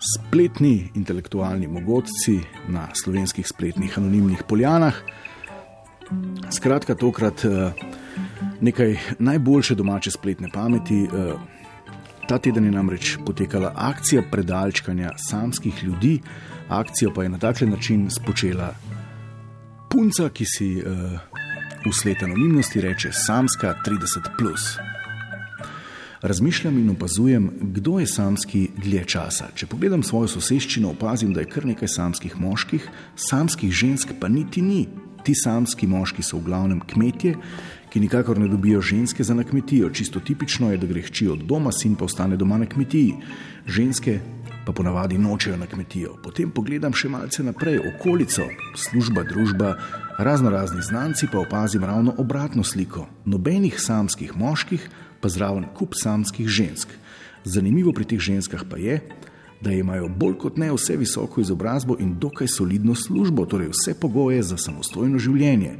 spletni intelektualni mogodci na slovenskih spletnih anonimnih poljanah. Skratka, tokrat uh, nekaj najboljše domače spletne pameti. Uh, ta teden je namreč potekala akcija predalčkanja samskih ljudi, akcijo pa je na tak način spočela punca, ki si uh, v svet anonimnosti reče Samska 30. Razmišljam in opazujem, kdo je samski dlje časa. Če pogledam svojo soseščino, opazim, da je kar nekaj samskih moških, samskih žensk pa niti ni. Ti samski moški so v glavnem kmetje, ki nikakor ne dobijo ženske za na kmetijo. Čisto tipično je, da gre hči od doma, sin pa ostane doma na kmetiji. Ženske pa ponavadi nočejo na kmetijo. Potem pogledam še malce naprej, okolico, služba, družba, razno razni znanci, pa opazim ravno obratno sliko. Nobenih samskih moških, pa zraven kup samskih žensk. Zanimivo pri teh ženskah pa je, da imajo bolj kot ne vse visoko izobrazbo in dokaj solidno službo, torej vse pogoje za samostojno življenje.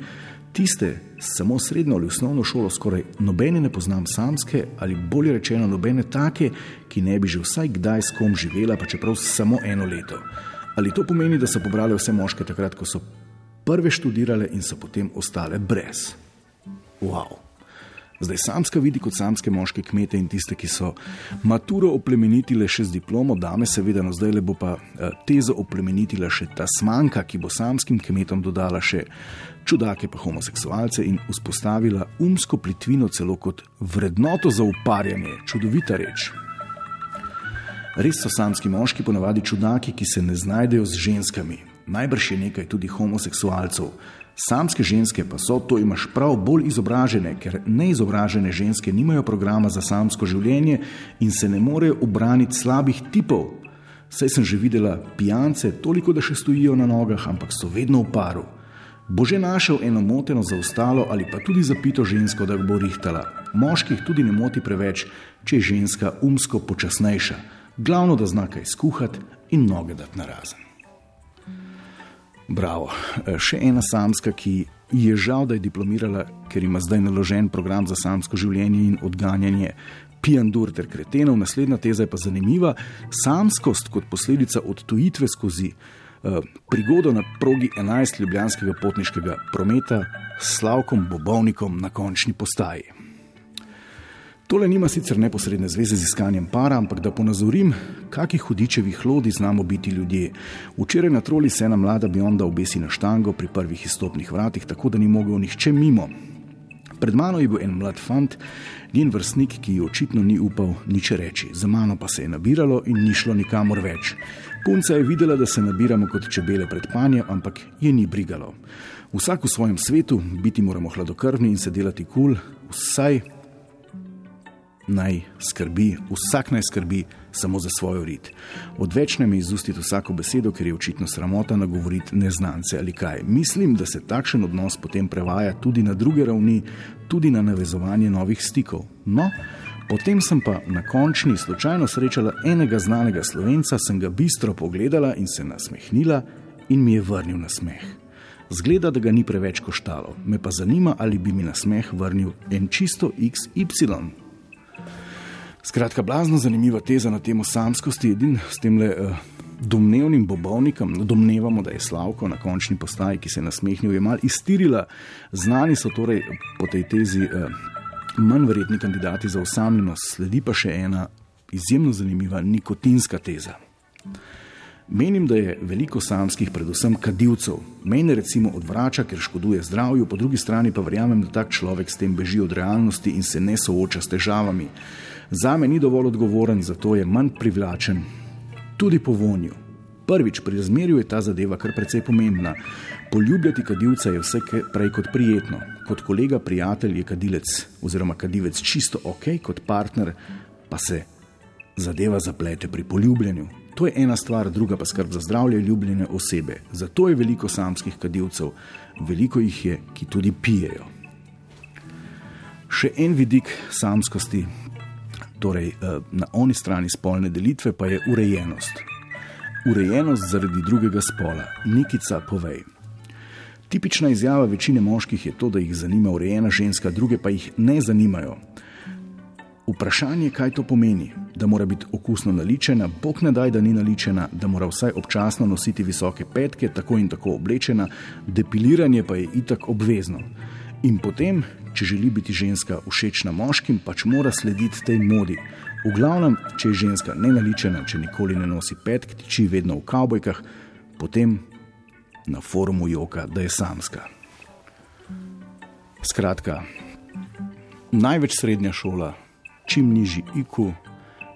Tiste samo srednjo ali osnovno šolo skoraj nobene ne poznam samske ali bolje rečeno nobene take, ki ne bi že vsaj kdaj s kom živela, pa čeprav samo eno leto. Ali to pomeni, da so pobrale vse moške takrat, ko so prve študirale in so potem ostale brez? Wow! Zdaj samska vidi kot samske moške kmete in tiste, ki so maturo oplemenitile še z diplomo, dame seveda, no zdaj le bo pa eh, tezo oplemenitila še ta smanka, ki bo samskim kmetom dodala še čudake pa homoseksualce in vzpostavila umsko plitvino celo kot vrednoto za uparjanje. Čudovita reč. Res so samski moški ponavadi čudaki, ki se ne znajdejo z ženskami. Najbrž je nekaj tudi homoseksualcev. Samske ženske pa so, to imaš prav, bolj izobražene, ker neizobražene ženske nimajo programa za samsko življenje in se ne morejo obraniti slabih tipov. Saj sem že videla pijance, toliko da še stojijo na nogah, ampak so vedno v paru. Bo že našel eno moteno za ostalo ali pa tudi zapito žensko, da bo rihtala. Moških tudi ne moti preveč, če je ženska umsko počasnejša. Glavno, da zna kaj skuhati in noge dati na razen. Bravo. E, še ena samska, ki je žal, da je diplomirala, ker ima zdaj naložen program za samsko življenje in odganjanje pijandur ter kretenov. Naslednja teza je pa zanimiva. Samskost kot posledica odtujitve skozi uh, prigodo na progi 11 ljubljanskega potniškega prometa s Slavkom Bobovnikom na končni postaji. Tole nima sicer neposredne zveze z iskanjem para, ampak da ponazorim, kakih hudičevih lodi znamo biti ljudje. Včeraj na troli se ena mlada bionda obesi na štango pri prvih izstopnih vratih, tako da ni mogel nihče mimo. Pred mano je bil en mlad fant, njen vrstnik, ki ji očitno ni upal nič reči. Za mano pa se je nabiralo in ni šlo nikamor več. Punca je videla, da se nabiramo kot čebele pred panjem, ampak je ni brigalo. Vsak v svojem svetu, biti moramo hladokrvni in se delati kul, cool, vsaj naj skrbi, vsak naj skrbi samo za svojo rit. Odvečne mi izustiti vsako besedo, ker je očitno sramota nagovoriti neznance ali kaj. Mislim, da se takšen odnos potem prevaja tudi na druge ravni, tudi na navezovanje novih stikov. No, potem sem pa na končni slučajno srečala enega znanega slovenca, sem ga bistro pogledala in se nasmehnila in mi je vrnil na smeh. Zgleda, da ga ni preveč koštalo, me pa zanima, ali bi mi na smeh vrnil en čisto XY. Skratka, blazno zanimiva teza na temo samskosti, edin s tem le uh, domnevnim bobovnikom, no, domnevamo, da je Slavko na končni postaji, ki se je nasmehnil, je mal iztirila. Znani so torej po tej tezi uh, manj verjetni kandidati za osamljenost, sledi pa še ena izjemno zanimiva nikotinska teza. Menim, da je veliko samskih, predvsem kadilcev. Mene recimo odvrača, ker škoduje zdravju, po drugi strani pa verjamem, da tak človek s tem beži od realnosti in se ne sooča s težavami. Za me ni dovolj odgovoren, zato je manj privlačen, tudi po vonju. Prvič, pri razmerju je ta zadeva kar precej pomembna. Poljubljati kadilca je vse prej kot prijetno. Kot kolega, prijatelj je kadilec oziroma kadilec čisto ok, kot partner pa se zadeva zaplete pri poljubljanju. To je ena stvar, druga pa skrb za zdravje ljubljene osebe. Zato je veliko samskih kadilcev, veliko jih je, ki tudi pijejo. Še en vidik samskosti, torej eh, na oni strani spolne delitve, pa je urejenost. Urejenost zaradi drugega spola, nikica povej. Tipična izjava večine moških je to, da jih zanima urejena ženska, druge pa jih ne zanimajo. Vprašanje, kaj to pomeni, da mora biti okusno naličena, bog ne daj, da ni naličena, da mora vsaj občasno nositi visoke petke, tako in tako oblečena, depiliranje pa je itak obvezno. In potem, če želi biti ženska všečna moškim, pač mora slediti tej modi. V glavnem, če je ženska nenaličena, če nikoli ne nosi petk, tiči vedno v kavbojkah, potem na forumu joka, da je samska. Skratka, največ srednja šola, čim nižji IQ,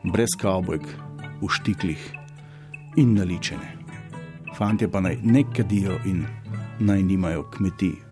brez kavbojk, v štiklih in naličene. Fantje pa naj ne kadijo in naj nimajo kmetij.